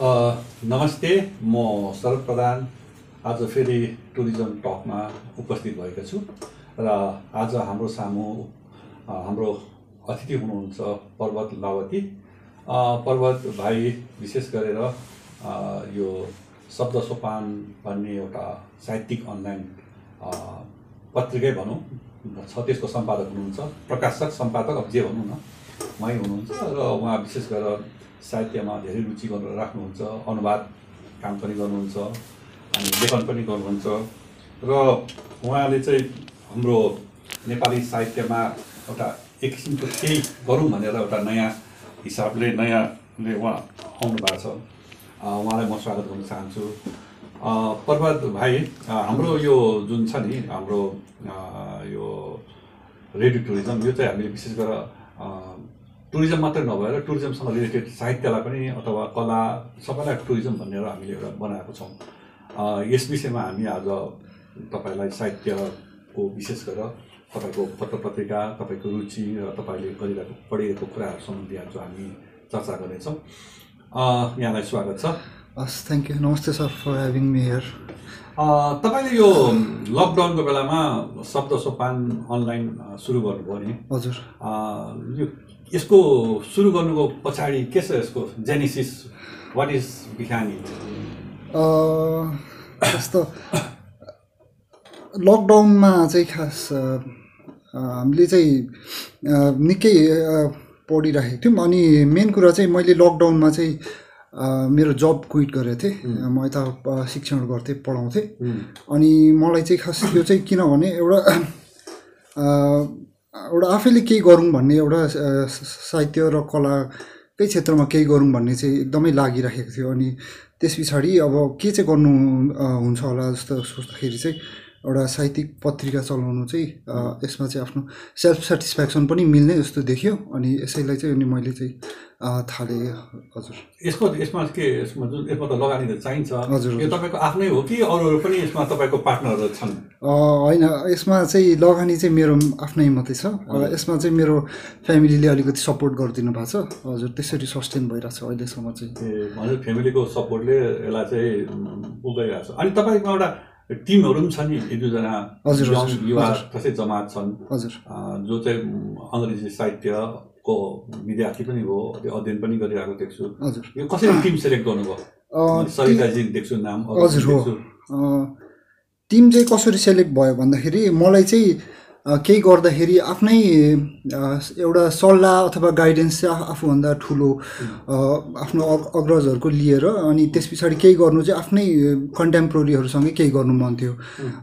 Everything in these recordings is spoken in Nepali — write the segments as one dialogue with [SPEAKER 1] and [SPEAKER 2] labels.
[SPEAKER 1] नमस्ते म शरद प्रधान। आज फेरि टुरिज्म टकमा उपस्थित भएको छु र आज हाम्रो सामु हाम्रो अतिथि हुनुहुन्छ पर्वत लावती। पर्वत भाइ विशेष गरेर यो शब्द सोपान भन्ने एउटा साहित्यिक अनलाइन पत्रिकै भनौँ छ त्यसको सम्पादक हुनुहुन्छ। प्रकाशक सम्पादक अब जे भनौँ न उहाँ हुनुहुन्छ र उहाँ विशेष गरेर साहित्यमा धेरै रुचि गर्नु राख्नुहुन्छ अनुवाद काम पनि गर्नुहुन्छ अनि लेखन पनि गर्नुहुन्छ। र उहाँले चाहिँ हाम्रो नेपाली साहित्यमा एउटा एक किसिमको केही गरौँ भनेर एउटा नयाँ हिसाबले नयाँले उहाँ आउनु भएको छ। उहाँलाई म स्वागत गर्न चाहन्छु। अ, पर्वत भाइ हाम्रो यो जुन छ नि हाम्रो यो रेडियो टुरिज्म यो चाहिँ हामीले विशेष गरेर टुरिज्म मात्रै नभएर टुरिज्मसँग रिलेटेड साहित्यलाई पनि अथवा कला सबैलाई टुरिज्म भनेर हामीले एउटा बनाएको छौँ। यस विषयमा हामी आज तपाईँलाई साहित्यको विशेष गरेर तपाईँको पत्र पत्रिका तपाईँको रुचि र तपाईँले गरिरहेको पढिरहेको कुराहरू सम्बन्धी आज हामी चर्चा गर्नेछौँ। यहाँलाई स्वागत छ।
[SPEAKER 2] हस् थ्याङ्क यू नमस्ते sir for having me here
[SPEAKER 1] तपाईँले यो लकडाउनको बेलामा शब्द सोपान अनलाइन सुरु गर्नुभयो नि?
[SPEAKER 2] हजुर।
[SPEAKER 1] यो यसको सुरु गर्नुको पछाडि के छ यसको जेनेसिस वाट इज बिहानी
[SPEAKER 2] अह, जस्तो लकडाउनमा चाहिँ खास हामीले चाहिँ निकै पढिराखेको थियौँ। अनि मेन कुरा चाहिँ मैले लकडाउनमा चाहिँ मेरो जब क्विट गरेको थिएँ। म यता शिक्षण गर्थेँ पढाउँथेँ। अनि मलाई चाहिँ खास यो चाहिँ किनभने एउटा एउटा आफैले केही गरौँ भन्ने एउटा साहित्य र कलाकै क्षेत्रमा केही गरौँ भन्ने चाहिँ एकदमै लागिराखेको थियो। अनि त्यस पछाडि अब के चाहिँ गर्नु हुन्छ होला जस्तो सोच्दाखेरि चाहिँ एउटा साहित्यिक पत्रिका चलाउनु चाहिँ यसमा चाहिँ आफ्नो सेल्फ सेटिस्फ्याक्सन पनि मिल्ने जस्तो देखियो। अनि यसैलाई चाहिँ अनि मैले चाहिँ थालेँ। हजुर।
[SPEAKER 1] यसको यसमा के यसमा जुन यसमा त लगानी त चाहिन्छ।
[SPEAKER 2] हजुर,
[SPEAKER 1] यो तपाईँको आफ्नै हो कि अरूहरू पनि यसमा तपाईँको पार्टनरहरू छन्?
[SPEAKER 2] होइन यसमा चाहिँ लगानी चाहिँ मेरो आफ्नै मात्रै छ। यसमा चाहिँ मेरो फ्यामिलीले अलिकति सपोर्ट गरिदिनु भएको छ। हजुर त्यसरी सस्टेन भइरहेको छ अहिलेसम्म चाहिँ।
[SPEAKER 1] ए हजुर फ्यामिलीको सपोर्टले यसलाई चाहिँ पुगाइरहेको छ। अनि तपाईँको एउटा टिमहरू पनि छ नि एक दुईजना यङ युवा। कसै जमात छन् जो चाहिँ अङ्ग्रेजी साहित्यको विद्यार्थी पनि हो त्यो अध्ययन पनि गरिरहेको देख्छु यो कसरी टिम सेलेक्ट गर्नुभयो सरिताजी देख्छु नाम
[SPEAKER 2] हजुर हो टिम चाहिँ कसरी सेलेक्ट भयो भन्दाखेरि मलाई चाहिँ केही गर्दाखेरि आफ्नै एउटा सल्लाह अथवा गाइडेन्स चाहिँ आफूभन्दा ठुलो आफ्नो अग- अग्रजहरूको लिएर अनि त्यस पछाडि केही गर्नु चाहिँ आफ्नै कन्टेम्पोरेरीहरूसँगै केही गर्नु मन थियो।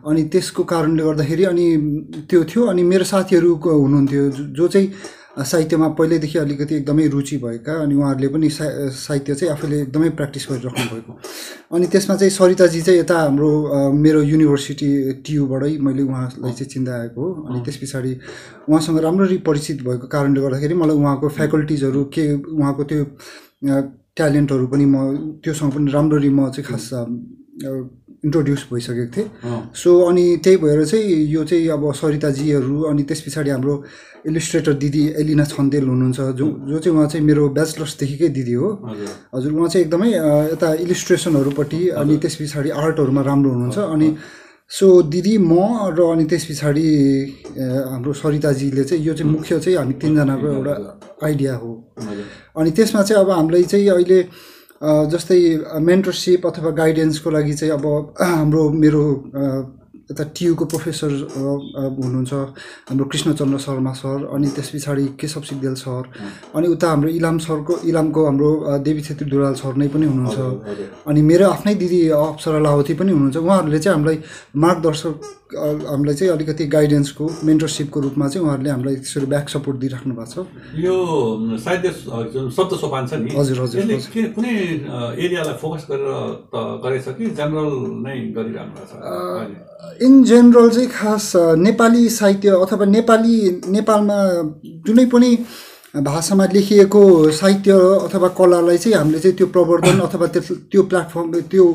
[SPEAKER 2] अनि त्यसको कारणले गर्दाखेरि अनि त्यो थियो अनि मेरो साथीहरू हुनुहुन्थ्यो जो- चाहिँ साहित्यमा पहिल्यैदेखि अलिकति एकदमै रुचि भएका अनि उहाँहरूले पनि साहित्य चाहिँ आफूले एकदमै प्र्याक्टिस गरिराख्नु भएको। अनि त्यसमा चाहिँ सरिताजी चाहिँ यता हाम्रो मेरो युनिभर्सिटी टियुबाटै मैले उहाँलाई चाहिँ चिन्दा आएको हो। अनि त्यस पछाडि उहाँसँग राम्ररी परिचित भएको कारणले गर्दाखेरि मलाई उहाँको फ्याकल्टिजहरू के उहाँको त्यो ट्यालेन्टहरू पनि म त्योसँग पनि राम्ररी म चाहिँ खास इन्ट्रोड्युस भइसकेको थिएँ। सो अनि त्यही भएर चाहिँ यो चाहिँ अब सरिताजीहरू अनि त्यस पछाडि हाम्रो इलिस्ट्रेटर दिदी एलिना छन्देल हुनुहुन्छ जो जो चाहिँ उहाँ चाहिँ मेरो ब्याचलर्सदेखिकै दिदी हो।
[SPEAKER 1] हजुर।
[SPEAKER 2] उहाँ चाहिँ एकदमै यता इलिस्ट्रेसनहरूपट्टि अनि त्यस पछाडि आर्टहरूमा राम्रो हुनुहुन्छ। अनि सो दिदी म र अनि त्यस पछाडि हाम्रो सरिताजीले चाहिँ यो चाहिँ मुख्य चाहिँ हामी तिनजनाको एउटा आइडिया हो। अनि त्यसमा चाहिँ अब हामीलाई चाहिँ अहिले जस्तै मेन्टरसिप अथवा गाइडेन्सको लागि चाहिँ अब हाम्रो मेरो यता टियुको प्रोफेसर हुनुहुन्छ हाम्रो कृष्णचन्द्र शर्मा सर अनि त्यस पछाडि केशव सिग्देल सर। अनि उता हाम्रो इलाम सरको इलामको हाम्रो देवी छेत्री दुराल सर नै पनि हुनुहुन्छ। अनि मेरो आफ्नै दिदी अप्सरा लावती पनि हुनुहुन्छ। उहाँहरूले चाहिँ हामीलाई मार्गदर्शक हामीलाई चाहिँ अलिकति गाइडेन्सको मेन्टरसिपको रूपमा चाहिँ उहाँहरूले हामीलाई त्यसरी ब्याक सपोर्ट दिइराख्नु भएको छ।
[SPEAKER 1] यो साहित्य शब्द सोपान छ नि
[SPEAKER 2] हजुर, हजुर,
[SPEAKER 1] कुनै एरियालाई फोकस गरेर त गरेछ कि जेनरल नै गरिरहनु भएको छ?
[SPEAKER 2] इन जेनरल चाहिँ खास नेपाली साहित्य अथवा नेपाली नेपालमा जुनै पनि भाषामा लेखिएको साहित्य अथवा कलालाई चाहिँ हामीले चाहिँ त्यो प्रवर्धन अथवा त्यस त्यो प्लेटफर्म त्यो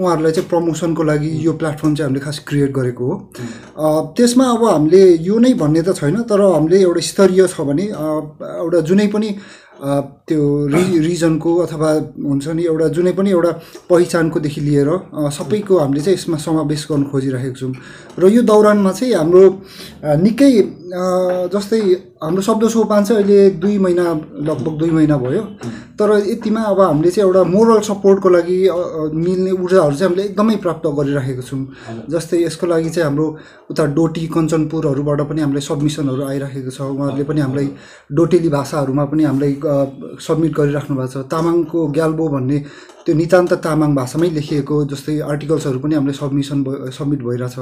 [SPEAKER 2] उहाँहरूलाई चाहिँ प्रमोसनको लागि यो प्लेटफर्म चाहिँ हामीले खास क्रिएट गरेको हो। त्यसमा अब हामीले यो नै भन्ने त छैन तर हामीले एउटा स्तरीय छ भने एउटा जुनै पनि त्यो रि रिजनको अथवा हुन्छ नि एउटा जुनै पनि एउटा पहिचानकोदेखि लिएर सबैको हामीले चाहिँ यसमा समावेश गर्नु खोजिरहेको छौँ। र यो दौरानमा चाहिँ हाम्रो निकै जस्तै हाम्रो शब्द सोपान चाहिँ अहिले दुई महिना लगभग दुई महिना भयो। तर यतिमा अब हामीले चाहिँ एउटा मोरल सपोर्टको लागि मिल्ने ऊर्जाहरू चाहिँ हामीले एकदमै प्राप्त गरिराखेको छौँ। जस्तै यसको लागि चाहिँ हाम्रो उता डोटी कञ्चनपुरहरूबाट पनि हामीलाई सब्मिसनहरू आइराखेको छ। उहाँहरूले पनि हामीलाई डोटेली भाषाहरूमा पनि हामीलाई सब्मिट गरिराख्नु भएको छ। तामाङको ग्याल्बो भन्ने त्यो नितान्त तामाङ भाषामै लेखिएको जस्तै आर्टिकल्सहरू पनि हामीलाई सब्मिसन सब्मिट भइरहेछ।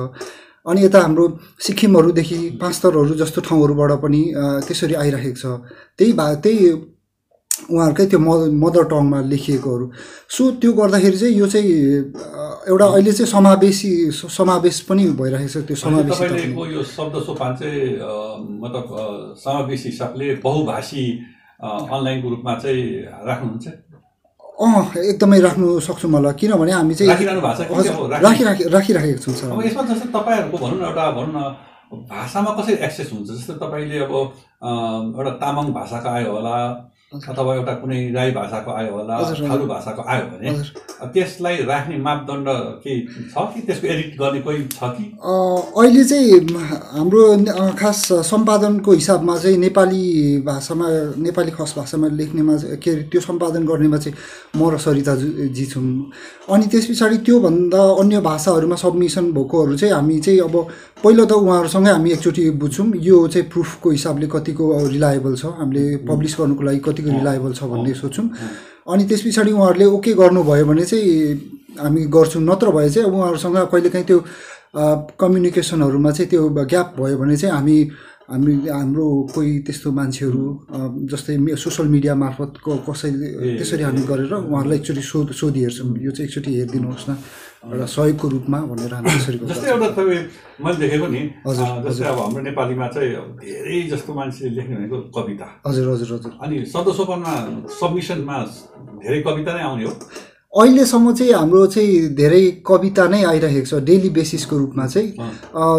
[SPEAKER 2] अनि यता हाम्रो सिक्किमहरूदेखि पाँचतरहरू जस्तो ठाउँहरूबाट पनि त्यसरी आइरहेको छ। त्यही भा त्यही उहाँहरूकै त्यो म मदर टङमा लेखिएकोहरू। सो त्यो गर्दाखेरि चाहिँ यो चाहिँ एउटा अहिले चाहिँ समावेशी समावेश पनि भइरहेको छ त्यो समावेशी
[SPEAKER 1] यो शब्द सोपान चाहिँ मतलब समावेशी हिसाबले बहुभाषी अनलाइनको रूपमा चाहिँ राख्नुहुन्छ?
[SPEAKER 2] अँ एकदमै राख्नु सक्छौँ होला किनभने हामी चाहिँ
[SPEAKER 1] राखिरहनु भएको छ कि
[SPEAKER 2] हजुर
[SPEAKER 1] अब राखि-
[SPEAKER 2] राखिराखि राखिराखेको छौँ सर।
[SPEAKER 1] अब यसमा जस्तै तपाईँहरूको भनौँ न एउटा भनौँ न भाषामा कसरी एक्सेस हुन्छ? जस्तै तपाईँले अब एउटा तामाङ भाषाको आयो होला अथवा एउटा कुनै राई भाषाको आयो होला। थारू भाषाको आयो भने त्यसलाई राख्ने मापदण्ड के छ कि त्यसको एडिट गर्ने कोही छ कि?
[SPEAKER 2] अहिले चाहिँ हाम्रो खास सम्पादनको हिसाबमा चाहिँ नेपाली भाषामा नेपाली खस भाषामा लेख्नेमा के अरे त्यो सम्पादन गर्नेमा चाहिँ म र सरिता जु- जी छौँ। अनि त्यस पछाडि त्योभन्दा अन्य भाषाहरूमा सबमिसन भएकोहरू चाहिँ हामी चाहिँ अब पहिलो त उहाँहरूसँगै हामी एकचोटि बुझ्छौँ यो चाहिँ प्रुफको हिसाबले कतिको रिलायबल छ हामीले पब्लिस गर्नुको लागि कतिको रिलायबल छ भन्ने सोच्छौँ। अनि त्यस पछाडि उहाँहरूले ओके गर्नुभयो भने चाहिँ हामी गर्छौँ नत्र भए चाहिँ अब उहाँहरूसँग कहिलेकाहीँ त्यो कम्युनिकेसनहरूमा चाहिँ त्यो ग्याप भयो भने चाहिँ हामी हामी हाम्रो कोही त्यस्तो मान्छेहरू जस्तै सोसियल मिडिया मार्फत को कसैले
[SPEAKER 1] ए,
[SPEAKER 2] त्यसरी हामी गरेर उहाँहरूलाई एकचोटि सोध सोधिहेर्छौँ यो चाहिँ एकचोटि हेरिदिनुहोस् न एउटा सहयोगको रूपमा भनेर हामी त्यसरी
[SPEAKER 1] जस्तै
[SPEAKER 2] गर्छौँ
[SPEAKER 1] एउटा तपाईँ मैले देखेको नि
[SPEAKER 2] हजुर,
[SPEAKER 1] जस्तै अब हाम्रो नेपालीमा चाहिँ धेरै जस्तो मान्छेले लेख्ने भनेको कविता।
[SPEAKER 2] हजुर हजुर हजुर।
[SPEAKER 1] अनि शब्दसोपानमा सबमिसनमा धेरै कविता नै आउने हो।
[SPEAKER 2] अहिलेसम्म चाहिँ हाम्रो चाहिँ धेरै कविता नै आइरहेको छ डेली बेसिसको रूपमा चाहिँ।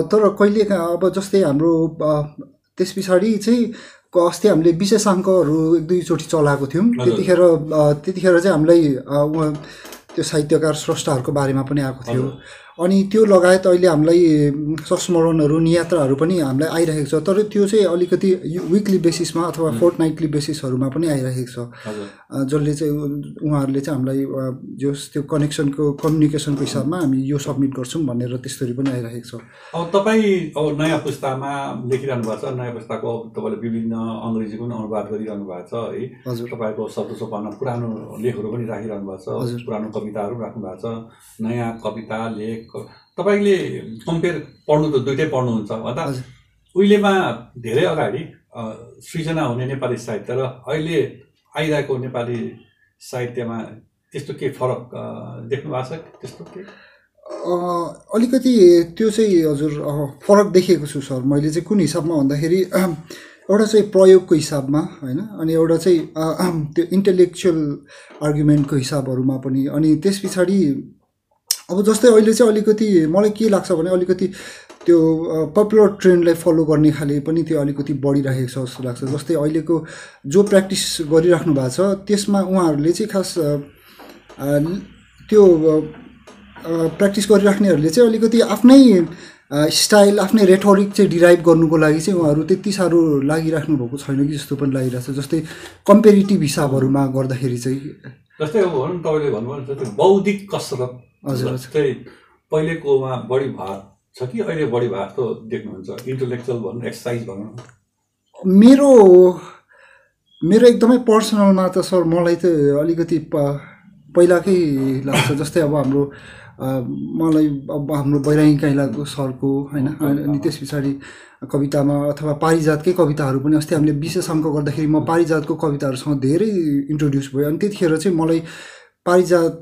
[SPEAKER 2] तर कहिले अब जस्तै हाम्रो त्यस पछाडि चाहिँ अस्ति हामीले विशेषाङ्कहरू एक दुईचोटि चलाएको थियौँ। त्यतिखेर त्यतिखेर चाहिँ हामीलाई त्यो साहित्यकार स्रष्टाहरूको बारेमा पनि आएको थियो। अनि त्यो लगायत अहिले हामीलाई संस्मरणहरू नियात्राहरू पनि हामीलाई आइरहेको छ। तर त्यो चाहिँ अलिकति विकली बेसिसमा अथवा फोर्थ नाइटली बेसिसहरूमा पनि आइरहेको छ। जसले चाहिँ उहाँहरूले चाहिँ हामीलाई जस त्यो कनेक्सनको कम्युनिकेसनको हिसाबमा हामी यो सब्मिट गर्छौँ भनेर त्यस्तरी पनि आइरहेको छ।
[SPEAKER 1] अब तपाईँ अब नयाँ पुस्तामा लेखिरहनु भएको छ। नयाँ पुस्ताको अब तपाईँले विभिन्न अङ्ग्रेजीको पनि अनुवाद गरिरहनु भएको छ है।
[SPEAKER 2] हजुर।
[SPEAKER 1] तपाईँको शब्द सोपानमा पुरानो लेखहरू पनि राखिरहनु भएको। छ। पुरानो कविताहरू पनि राख्नु भएको छ। नयाँ कविता लेख तपाईँले कम्पेयर पढ्नु त दुइटै पढ्नुहुन्छ भन्दा। उहिलेमा धेरै अगाडि सृजना हुने नेपाली साहित्य र अहिले आइरहेको नेपाली साहित्यमा त्यस्तो के फरक देख्नु भएको छ त्यस्तो के
[SPEAKER 2] अलिकति त्यो चाहिँ हजुर फरक देखेको छु सर। मैले चाहिँ कुन हिसाबमा भन्दाखेरि एउटा चाहिँ प्रयोगको हिसाबमा होइन? अनि एउटा चाहिँ त्यो इन्टेलेक्चुअल आर्गुमेन्टको हिसाबहरूमा पनि। अनि त्यस पछाडि अब जस्तै अहिले चाहिँ अलिकति मलाई के लाग्छ भने अलिकति त्यो पपुलर ट्रेन्डलाई फलो गर्ने खाले पनि त्यो अलिकति बढिरहेको छ जस्तो लाग्छ। जस्तै अहिलेको जो प्र्याक्टिस गरिराख्नु भएको छ त्यसमा उहाँहरूले चाहिँ खास त्यो प्र्याक्टिस गरिराख्नेहरूले चाहिँ अलिकति आफ्नै स्टाइल आफ्नै रेटोरिक चाहिँ डिराइभ गर्नुको लागि चाहिँ उहाँहरू त्यति साह्रो लागिराख्नु भएको छैन कि जस्तो पनि लागिरहेको छ जस्तै कम्पेरिटिभ हिसाबहरूमा गर्दाखेरि चाहिँ
[SPEAKER 1] जस्तै अब भनौँ तपाईँले भन्नुभयो बौद्धिक कसरत
[SPEAKER 2] हजुर,
[SPEAKER 1] पहिलेकोमा बढी भार छ कि अहिले बढी भार जस्तो देख्नुहुन्छ। इन्टलेक्चुअल भनौँ एक्सर्साइज भनौँ।
[SPEAKER 2] मेरो मेरो एकदमै पर्सनलमा त सर मलाई त अलिकति प पहिलाकै लाग्छ जस्तै अब हाम्रो मलाई अब हाम्रो बैरागी काइलाको सरको होइन अनि त्यस पछाडि कवितामा अथवा पारिजातकै कविताहरू पनि अस्ति हामीले विशेष अङ्क गर्दाखेरि म पारिजातको कविताहरूसँग धेरै इन्ट्रोड्युस भयो अनि त्यतिखेर चाहिँ मलाई पारिजात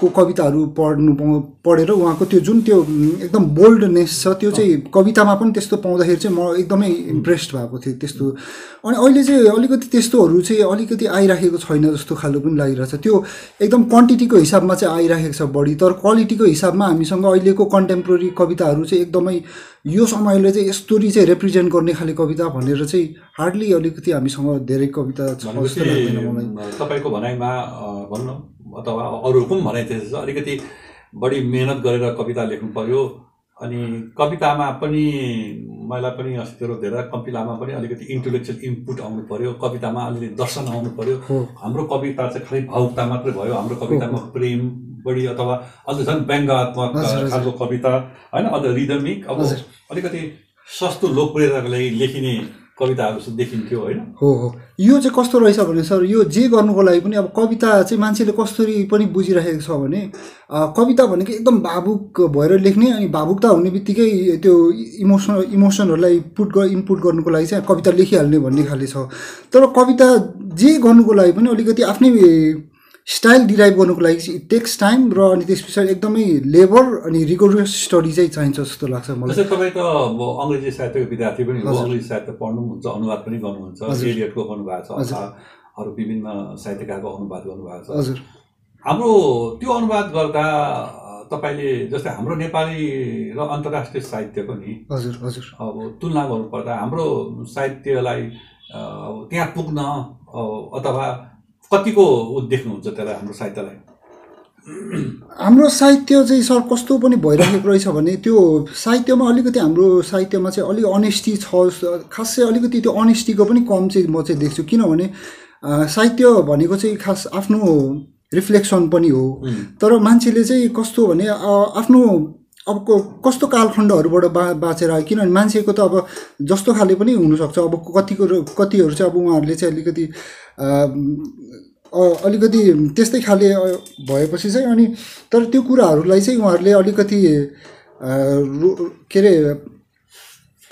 [SPEAKER 2] को कविताहरू पढ्नु पाउ- पढेर उहाँको त्यो जुन त्यो एकदम बोल्डनेस छ त्यो चाहिँ कवितामा पनि त्यस्तो पाउँदाखेरि चाहिँ म एकदमै इम्प्रेस्ड भएको थिएँ त्यस्तो। अनि अहिले चाहिँ अलिकति त्यस्तोहरू चाहिँ अलिकति आइराखेको छैन जस्तो खालको पनि लागिरहेछ। त्यो एकदम क्वान्टिटीको हिसाबमा चाहिँ आइराखेको छ बढी तर क्वालिटीको हिसाबमा हामीसँग अहिलेको कन्टेम्पोरेरी कविताहरू चाहिँ एकदमै यो समयले चाहिँ यस्तोरी चाहिँ रिप्रेजेन्ट गर्ने खाले कविता भनेर चाहिँ हार्डली अलिकति हामीसँग धेरै कविता छ जस्तो लाग्दैन मलाई।
[SPEAKER 1] तपाईँको भनाइमा भनौँ अथवा अरूहरूको पनि भनाइ त्यसो छ। अलिकति बढी मेहनत गरेर कविता लेख्नु पर्यो अनि कवितामा पनि मलाई पनि अस्तितिर धेरै कवितामा पनि अलिकति इन्टेलेक्चुअल इनपुट आउनु पर्यो। कवितामा अलिकति दर्शन आउनु पर्यो।
[SPEAKER 2] हो।
[SPEAKER 1] हाम्रो कविता चाहिँ खालि भावुकता मात्रै भयो। हाम्रो कवितामा प्रेम बढी अथवा अझ झन् व्यङ्गात्मक। खालको कविता होइन? अझ रिदमिक अब। अलिकति सस्तो लोकप्रियताको लागि लेखिने कविताहरू देखिन्थ्यो होइन?
[SPEAKER 2] हो हो। यो चाहिँ कस्तो रहेछ भने सर यो जे गर्नुको लागि पनि अब कविता चाहिँ मान्छेले कस्तरी पनि बुझिराखेको छ भने कविता भनेको एकदम भावुक भएर लेख्ने अनि भावुकता हुने बित्तिकै त्यो इमोसन इमोसनहरूलाई पुट ग इनपुट गर्नुको लागि चाहिँ कविता लेखिहाल्ने भन्ने खाले छ। तर कविता जे गर्नुको लागि पनि अलिकति आफ्नै स्टाइल डिराइभ गर्नुको लागि चाहिँ इट टेक्स टाइम र अनि त्यस पछाडि एकदमै लेबर अनि रिगोरियस स्टडी चाहिँ चाहिन्छ जस्तो लाग्छ मलाई।
[SPEAKER 1] तपाईँ त अब अङ्ग्रेजी साहित्यको विद्यार्थी पनि हो। अङ्ग्रेजी साहित्य पढ्नुहुन्छ अनुवाद पनि गर्नुहुन्छ
[SPEAKER 2] हजुर।
[SPEAKER 1] एलियटको गर्नुभएको छ अरू विभिन्न साहित्यकारको अनुवाद गर्नुभएको छ।
[SPEAKER 2] हजुर।
[SPEAKER 1] हाम्रो त्यो अनुवाद गर्दा तपाईँले जस्तै हाम्रो नेपाली र अन्तर्राष्ट्रिय साहित्यको नि
[SPEAKER 2] हजुर हजुर।
[SPEAKER 1] अब तुलना गर्नुपर्दा हाम्रो साहित्यलाई अब त्यहाँ पुग्न अथवा कतिको देख्नुहुन्छ त्यसलाई हाम्रो साहित्यलाई?
[SPEAKER 2] हाम्रो साहित्य चाहिँ सर कस्तो पनि भइरहेको रहेछ भने त्यो साहित्यमा अलिकति हाम्रो साहित्यमा चाहिँ अलिक अनेस्टी छ खास अलिकति त्यो अनेस्टीको पनि कम चाहिँ म चाहिँ देख्छु। किनभने साहित्य भनेको चाहिँ खास आफ्नो रिफ्लेक्सन पनि हो। तर मान्छेले चाहिँ कस्तो भने आफ्नो अब क- कस्तो कालखण्डहरूबाट बा बाँचेर आयो? किनभने मान्छेको त अब जस्तो खाले पनि हुनसक्छ। अब कतिको कतिहरू चाहिँ अब उहाँहरूले चाहिँ अलिकति अलिकति त्यस्तै खाले भएपछि चाहिँ अनि तर त्यो कुराहरूलाई चाहिँ उहाँहरूले अलिकति के अरे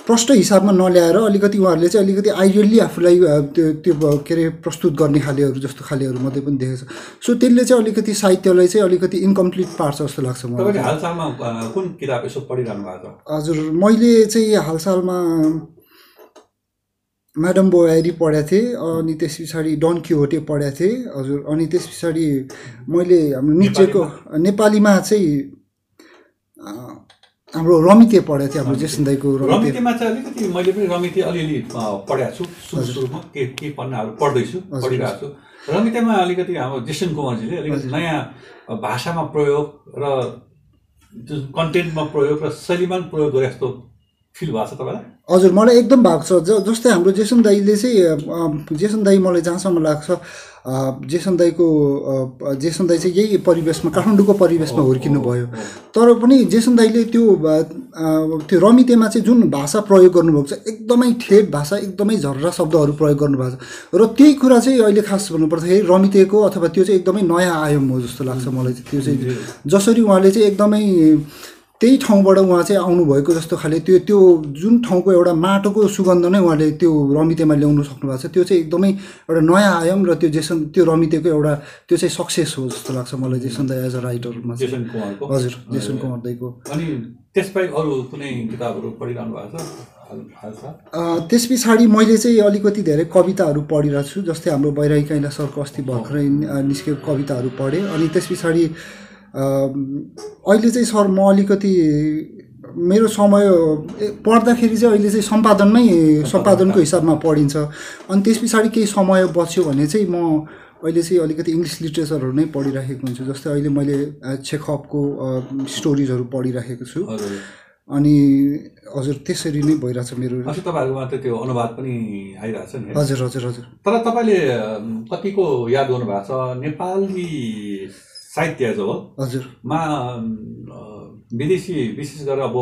[SPEAKER 2] प्रष्ट हिसाबमा नल्याएर अलिकति उहाँहरूले चाहिँ अलिकति आइडियल्ली आफूलाई त्यो त्यो के अरे प्रस्तुत गर्ने खालेहरू जस्तो खालेहरू मात्रै पनि देखेको छ। सो त्यसले चाहिँ अलिकति साहित्यलाई चाहिँ अलिकति इन्कम्प्लिट पार्छ जस्तो लाग्छ मलाई।
[SPEAKER 1] हालसालमा कुन किताब यसो पढिरहनु भएको छ?
[SPEAKER 2] हजुर मैले चाहिँ हालसालमा म्याडम बोयारी पढाएको थिएँ अनि त्यस पछाडि डन क्युहोटे पढाएको थिएँ। हजुर अनि त्यस पछाडि मैले हाम्रो निचेको नेपालीमा चाहिँ हाम्रो रमिते पढाएको थिएँ हाम्रो जेसन दाईको रमिते।
[SPEAKER 1] रमितेमा चाहिँ अलिकति मैले पनि रमिते अलिअलि पढाएको छु। सुरु सुरुमा के के पन्नाहरू पढ्दैछु। पढिरहेको छु। रमितेमा अलिकति हाम्रो जेसन कुमारजीले अलिकति नयाँ भाषामा प्रयोग र जुन कन्टेन्टमा प्रयोग र शैलीमा प्रयोग गरे जस्तो फिल भएको छ तपाईँलाई?
[SPEAKER 2] हजुर मलाई एकदम भएको छ। ज जस्तै हाम्रो जेसन दाईले चाहिँ जेसन दाई मलाई जहाँसम्म लाग्छ जेसन दाईको जेसन दाई चाहिँ यही परिवेशमा काठमाडौँको परिवेशमा हुर्किनु भयो। तर पनि जेसन दाईले त्यो त्यो रमितेमा चाहिँ जुन भाषा प्रयोग गर्नुभएको छ एकदमै ठेट भाषा एकदमै झर्रा शब्दहरू प्रयोग गर्नुभएको छ। र त्यही कुरा चाहिँ अहिले खास भन्नुपर्दाखेरि रमितेको अथवा त्यो चाहिँ एकदमै नयाँ आयाम हो जस्तो लाग्छ मलाई चाहिँ। त्यो चाहिँ जसरी उहाँले चाहिँ एकदमै त्यही ठाउँबाट उहाँ चाहिँ आउनुभएको जस्तो खाले त्यो त्यो जुन ठाउँको एउटा माटोको सुगन्ध नै उहाँले त्यो रमितेमा ल्याउनु सक्नु भएको छ त्यो चाहिँ एकदमै एउटा नयाँ आयाम र त्यो जेसन त्यो रमितेको एउटा त्यो चाहिँ सक्सेस हो जस्तो लाग्छ मलाई जेसन दाई एज अ राइटरमा हजुर जेसन कुमार दाईको।
[SPEAKER 1] अनि त्यसबाहेक अरू कुनै किताबहरू पढिरहनु भएको छ?
[SPEAKER 2] त्यस पछाडि मैले चाहिँ अलिकति धेरै कविताहरू पढिरहेको छु जस्तै हाम्रो बैरागी कैला सरको अस्ति भर्खरै निस्केको कविताहरू पढेँ। अनि त्यस पछाडि अहिले चाहिँ सर म अलिकति मेरो समय पढ्दाखेरि चाहिँ अहिले चाहिँ सम्पादनमै सम्पादनको हिसाबमा पढिन्छ। अनि त्यस पछाडि केही समय बच्यो भने चाहिँ म अहिले चाहिँ अलिकति इङ्ग्लिस लिट्रेचरहरू नै पढिराखेको हुन्छु जस्तै अहिले मैले अँ, स्टोरिजहरू पढिराखेको छु। अनि हजुर त्यसरी नै भइरहेछ मेरो।
[SPEAKER 1] तपाईँहरूकोमा त त्यो अनुवाद पनि आइरहेछ नि?
[SPEAKER 2] हजुर हजुर हजुर।
[SPEAKER 1] तर तपाईँले कतिको याद गर्नुभएको छ? नेपाली साहित्य जो अ, विदेशी विशेष गरेर अब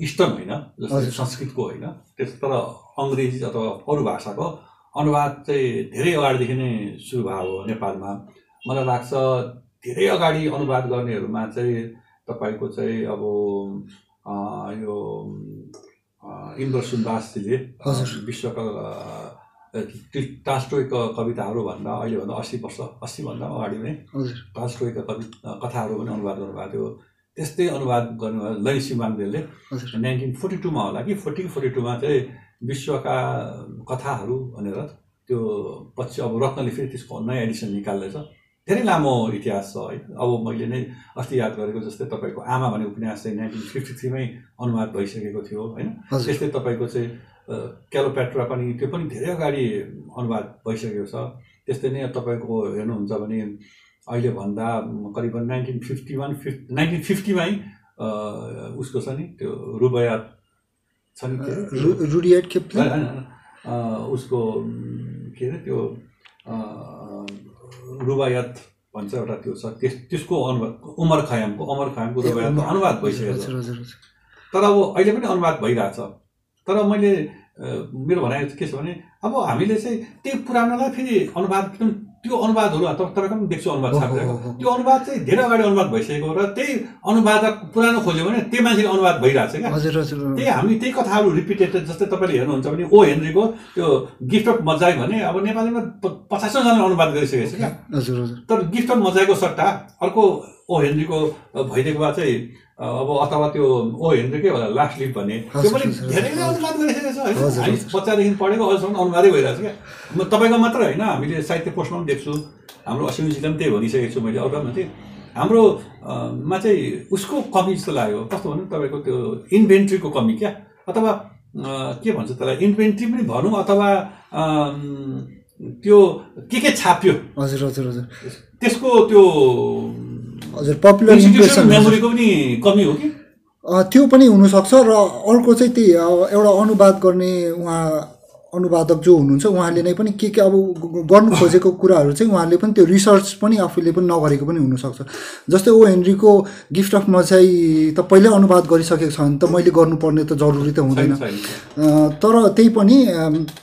[SPEAKER 1] इस्टर्न होइन जस्तै। संस्कृतको होइन त्यस तर अङ्ग्रेजी अथवा अरू भाषाको अनुवाद चाहिँ धेरै अगाडिदेखि नै सुरु भएको हो नेपालमा मलाई लाग्छ धेरै अगाडि अनुवाद गर्नेहरूमा चाहिँ तपाईँको चाहिँ अब यो इन्द्र सुन्दासजीले। विश्वका टास्टोयको कविताहरू भन्दा अहिलेभन्दा अस्सी वर्ष अस्सीभन्दा अगाडि नै टास्टोयका कवि कथाहरू पनि अनुवाद गर्नुभएको थियो। त्यस्तै अनुवाद गर्नुभयो सिमानदेलले
[SPEAKER 2] हजुर।
[SPEAKER 1] नाइन्टिन फोर्टी टूमा होला कि फोर्टी फोर्टी टूमा चाहिँ विश्वका कथाहरू भनेर त्यो पछि अब रत्नले फेरि त्यसको नयाँ एडिसन निकाल्दैछ। धेरै लामो इतिहास छ है। अब मैले नै अस्ति याद गरेको जस्तै तपाईँको आमा भन्ने उपन्यास चाहिँ नाइन्टिन फिफ्टी थ्रीमै अनुवाद भइसकेको थियो होइन। त्यस्तै तपाईँको चाहिँ क्यालोपेट्रा पनि त्यो पनि धेरै अगाडि अनुवाद भइसकेको छ। त्यस्तै नै तपाईँको हेर्नुहुन्छ भने अहिले भन्दा करिबन नाइन्टिन फिफ्टी वान फिफ् नाइन्टिन फिफ्टीमै उसको छ नि त्यो रुबया छ नि उसको के अरे त्यो रुबायत भन्छ एउटा त्यो छ। त्यस त्यसको अनुवाद उमर खयामको उमर खयामको रुबायतको अनुवाद भइसकेको छ। तर अब अहिले पनि अनुवाद भइरहेछ। तर मैले मेरो भनाइ के छ भने अब हामीले चाहिँ त्यही पुरानोलाई फेरि अनुवाद त्यो अनुवादहरू त- तपाईँको पनि देख्छु अनुवाद छापिरहेको। त्यो अनुवाद चाहिँ धेरै अगाडि अनुवाद भइसकेको र त्यही अनुवादक पुरानो खोज्यो भने त्यही मान्छेले अनुवाद भइरहेछ क्या।
[SPEAKER 2] हजुर हजुर
[SPEAKER 1] त्यही हामी त्यही कथाहरू रिपिटेड जस्तै तपाईँले हेर्नुहुन्छ भने ओ हेनरीको त्यो गिफ्ट अफ मजाई भने अब नेपालीमा पचासौँजनाले अनुवाद गरिसकेको छ क्या।
[SPEAKER 2] हजुर हजुर।
[SPEAKER 1] तर गिफ्ट अफ मजाईको सट्टा अर्को ओ हेनरीको भइदिएको भए चाहिँ अब अथवा त्यो ओ हेनरीकै होला लास्ट लिभ भन्ने त्यो पनि
[SPEAKER 2] हजुर,
[SPEAKER 1] धेरैले अनुवाद गरिसकेको छ होइन हामी। बच्चादेखि पढेको अहिलेसम्म अनुवादै भइरहेको छ क्या म तपाईँको मात्र होइन हामीले साहित्य पोस्टमा पनि देख्छु हाम्रो असिमजीले पनि त्यही भनिसकेको छु मैले अरूमा चाहिँ हाम्रो अ, मा चाहिँ उसको कमी जस्तो लाग्यो कस्तो भन्नु तपाईँको त्यो इन्भेन्ट्रीको कमी क्या अथवा के भन्छ त्यसलाई इन्भेन्ट्री पनि भनौँ अथवा त्यो के के छाप्यो
[SPEAKER 2] हजुर हजुर हजुर
[SPEAKER 1] त्यसको त्यो
[SPEAKER 2] हजुर पपुलर इम्प्रेसन
[SPEAKER 1] मेमोरीको पनि कमी हो कि?
[SPEAKER 2] त्यो पनि हुनसक्छ र अर्को चाहिँ त्यही एउटा अनुवाद गर्ने उहाँ अनुवादक जो हुनुहुन्छ उहाँले नै पनि के के अब गर्नु खोजेको कुराहरू चाहिँ उहाँले पनि त्यो रिसर्च पनि आफूले पनि नगरेको पनि हुनसक्छ। जस्तै ओ हेनरीको गिफ्ट अफ मचाई त पहिल्यै अनुवाद गरिसकेको छ भने त मैले गर्नुपर्ने त जरुरी त हुँदैन। तर त्यही पनि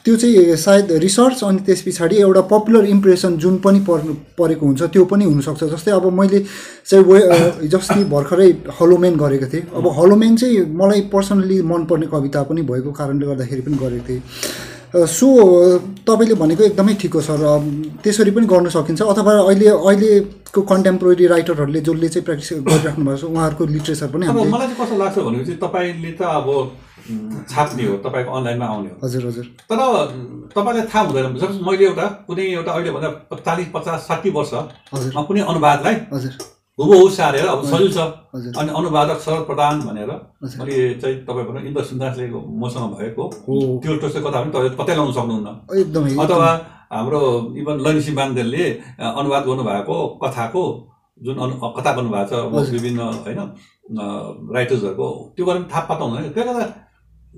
[SPEAKER 2] त्यो चाहिँ सायद रिसर्च अनि त्यस पछाडि एउटा पपुलर इम्प्रेसन जुन पनि पर्नु परेको हुन्छ त्यो पनि हुनसक्छ। जस्तै अब मैले चाहिँ वे अ, हिजोअस्ति भर्खरै हलोमेन गरेको थिएँ। अब हलोमेन चाहिँ मलाई पर्सनली मनपर्ने कविता पनि भएको कारणले गर्दाखेरि पनि गरेको थिएँ। सो तपाईँले भनेको एकदमै ठिक हो सर। त्यसरी पनि गर्न सकिन्छ। अथवा अहिले अहिलेको कन्टेम्पोरेरी राइटरहरूले जसले चाहिँ प्र्याक्टिस गरिराख्नु भएको छ उहाँहरूको लिट्रेचर पनि
[SPEAKER 1] मलाई चाहिँ कस्तो लाग्छ भनेपछि तपाईँले त अब छाप्ने हो तपाईँको अनलाइनमा आउने हो।
[SPEAKER 2] हजुर हजुर।
[SPEAKER 1] तर तपाईँलाई थाहा हुँदैन। मैले एउटा कुनै एउटा अहिले भन्दा चालिस पचास साठी
[SPEAKER 2] हजुर।
[SPEAKER 1] कुनै अनुवादलाई
[SPEAKER 2] हजुर।
[SPEAKER 1] हुबहु सारेर अब सजिलो छ। अनि अनुवादक शरद प्रधान भनेर मैले चाहिँ तपाईँ भन्नु इन्द्र सुन्दासले मसँग भएको त्यो टोस्टको कथा पनि तपाईँले पत्तै लगाउन सक्नुहुन्न।
[SPEAKER 2] एकदमै
[SPEAKER 1] अथवा हाम्रो इभन लनिसी बान्देलले अ, अनुवाद गर्नुभएको कथाको जुन अनु कथा गर्नुभएको छ। विभिन्न होइन राइटर्सहरूको त्यो गरेर थाहा पाता हुँदैन त्यसले गर्दा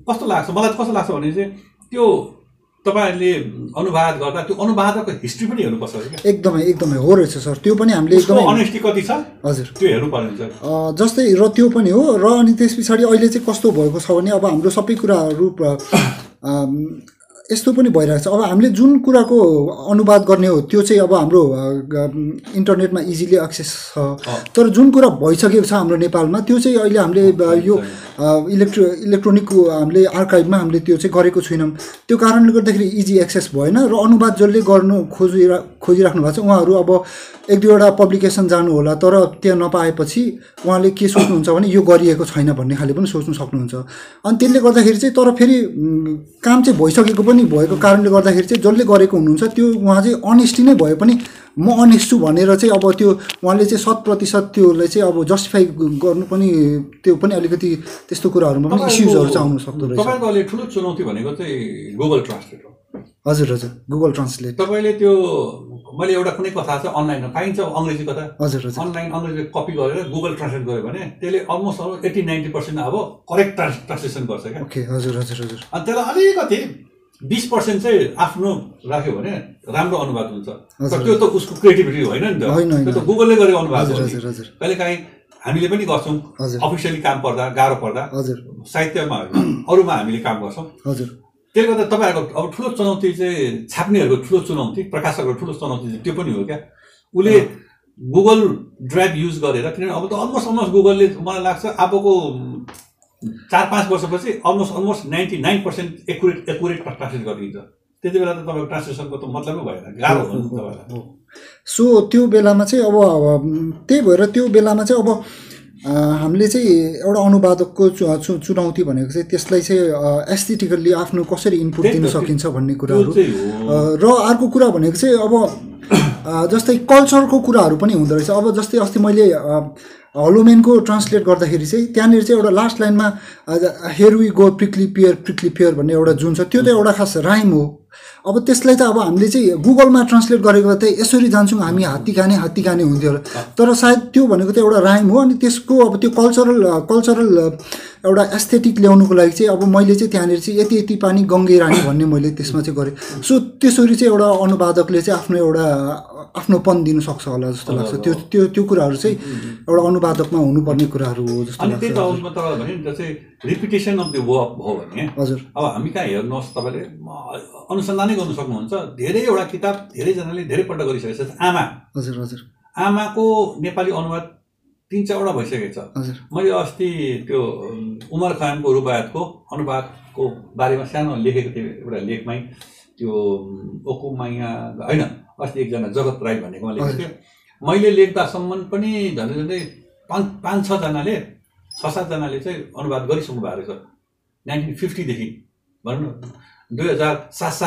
[SPEAKER 1] कस्तो लाग्छ? मलाई कस्तो लाग्छ भने चाहिँ त्यो तपाईँहरूले अनुवाद गर्दा त्यो अनुवादको हिस्ट्री पनि हेर्नुपर्छ
[SPEAKER 2] एकदमै एकदमै हो रहेछ सर। त्यो पनि हामीले एकदमै
[SPEAKER 1] अनेस्टी कति छ?
[SPEAKER 2] हजुर।
[SPEAKER 1] त्यो हेर्नु पर्ने हुन्छ
[SPEAKER 2] जस्तै र त्यो पनि हो र अनि त्यस पछाडि अहिले चाहिँ कस्तो भएको छ भने अब हाम्रो सबै कुराहरू यस्तो पनि भइरहेको छ। अब हामीले जुन कुराको अनुवाद गर्ने हो त्यो चाहिँ अब हाम्रो इन्टरनेटमा इजिली एक्सेस छ। तर जुन कुरा भइसकेको छ हाम्रो नेपालमा त्यो चाहिँ अहिले हामीले यो इलेक्ट्रो इलेक्ट्रोनिकको हामीले आर्काइभमा हामीले त्यो चाहिँ गरेको छैनौँ। त्यो कारणले गर्दाखेरि इजी एक्सेस भएन र अनुवाद जसले गर्नु खोजिरा खोजिराख्नु भएको छ उहाँहरू अब एक दुईवटा पब्लिकेसन जानु होला तर त्यहाँ नपाएपछि उहाँले के सोच्नुहुन्छ भने यो गरिएको छैन भन्ने खाले पनि सोच्नु सक्नुहुन्छ। अनि त्यसले गर्दाखेरि चाहिँ तर फेरि काम चाहिँ भइसकेको पनि भएको कारणले गर्दाखेरि चाहिँ जसले गरेको हुनुहुन्छ त्यो उहाँ चाहिँ अनेस्टी नै भए पनि म अनेस्ट छु भनेर चाहिँ अब त्यो उहाँले चाहिँ शत प्रतिशत त्योलाई चाहिँ अब जस्टिफाई गर्नु पनि त्यो पनि अलिकति त्यस्तो कुराहरूमा पनि इस्युजहरू चाहिँ आउनु सक्दो रहेछ।
[SPEAKER 1] तपाईँको अहिले ठुलो चुनौती भनेको चाहिँ गुगल ट्रान्सलेट हो।
[SPEAKER 2] हजुर हजुर। गुगल ट्रान्सलेट
[SPEAKER 1] तपाईँले त्यो मैले एउटा कुनै कथा छ अनलाइनमा पाइन्छ अङ्ग्रेजी कथा?
[SPEAKER 2] हजुर हजुर।
[SPEAKER 1] अनलाइन अङ्ग्रेजी कपी गरेर गुगल ट्रान्सलेट गऱ्यो भने त्यसले अलमोस्ट एट्टी नाइन्टी पर्सेन्ट अब करेक्ट ट्रान्स ट्रान्सलेसन गर्छ क्या।
[SPEAKER 2] ओके हजुर हजुर हजुर।
[SPEAKER 1] अनि त्यसलाई अलिकति बिस पर्सेन्ट चाहिँ आफ्नो राख्यो भने राम्रो अनुवाद हुन्छ। तर। त्यो त उसको क्रिएटिभिटी होइन नि त। त्यो त गुगलले गरेको अनुवाद हो कहिले काहीँ हामीले पनि गर्छौँ अफिसियली काम पर्दा गाह्रो पर्दा साहित्यमा अरूमा हामीले काम गर्छौँ।
[SPEAKER 2] हजुर।
[SPEAKER 1] त्यसले गर्दा तपाईँहरूको अब ठुलो चुनौती चाहिँ छाप्नेहरूको ठुलो चुनौती प्रकाशकहरूको ठुलो चुनौती चाहिँ त्यो पनि हो क्या। उसले गुगल ड्राइभ युज गरेर किनभने अब त अलमोस्ट अलमोस्ट गुगलले मलाई लाग्छ अबको चार पाँच वर्षपछि almost almost ninety nine percent accurate accurate translate गरिदिन्छ त्यति बेला त तपाईँको ट्रान्सलेसनको त मतलबै भएन गाह्रो नि तपाईँलाई।
[SPEAKER 2] सो त्यो बेलामा चाहिँ अब त्यही भएर त्यो बेलामा चाहिँ अब हामीले चाहिँ एउटा अनुवादकको चुनौती भनेको चाहिँ त्यसलाई चाहिँ एस्थेटिकल्ली आफ्नो कसरी इनपुट दिन सकिन्छ भन्ने कुराहरू। र अर्को कुरा भनेको चाहिँ अब जस्तै कल्चरको कुराहरू पनि हुँदो रहेछ। अब जस्तै अस्ति मैले हलोमेनको ट्रान्सलेट गर्दाखेरि चाहिँ त्यहाँनिर चाहिँ एउटा लास्ट लाइनमा here we go prickly pear prickly pear भन्ने एउटा जुन छ त्यो त एउटा खास राइम हो। अब त्यसलाई त अब हामीले चाहिँ गुगलमा ट्रान्सलेट गरेको त यसरी जान्छौँ हामी हात्ती खाने हात्ती खाने हुन्थ्यो र तर सायद त्यो भनेको त एउटा राइम हो अनि त्यसको अब त्यो कल्चरल कल्चरल एउटा एस्थेटिक ल्याउनुको लागि चाहिँ अब मैले चाहिँ त्यहाँनिर चाहिँ यति यति पानी गङ्गे रानी भन्ने मैले त्यसमा चाहिँ गरेँ। सो त्यसरी चाहिँ एउटा अनुवादकले चाहिँ आफ्नो एउटा आफ्नोपन दिनु सक्छ होला जस्तो लाग्छ। त्यो त्यो त्यो कुराहरू चाहिँ एउटा अनुवादकमा हुनुपर्ने कुराहरू हो जस्तो
[SPEAKER 1] अनि त्यही त म तपाईँलाई भने नि जस्तै रिपिटेसन अफ द वर्क भयो भने
[SPEAKER 2] हजुर।
[SPEAKER 1] अब हामी कहाँ हेर्नुहोस् तपाईँले अनुसन्धानै गर्नु सक्नुहुन्छ धेरैवटा किताब धेरैजनाले धेरैपल्ट गरिसकेको छ आमा।
[SPEAKER 2] हजुर हजुर।
[SPEAKER 1] आमाको नेपाली अनुवाद तिन चारवटा भइसकेको छ।
[SPEAKER 2] हजुर।
[SPEAKER 1] मैले अस्ति त्यो उमर खयामको रुबायतको अनुवादको बारेमा सानो लेखेको थिएँ एउटा लेखमै त्यो ओकुमाया होइन अस्ति एकजना जगत राई भन्नेकोमा लेखेको थिएँ मैले लेख्दासम्म पनि झन्डै झन्डै पाँच पाँच छजनाले छ सातजनाले चाहिँ अनुवाद गरिसक्नु भएको रहेछ। नाइन्टिन फिफ्टीदेखि भनौँ न दुई हजार सात सात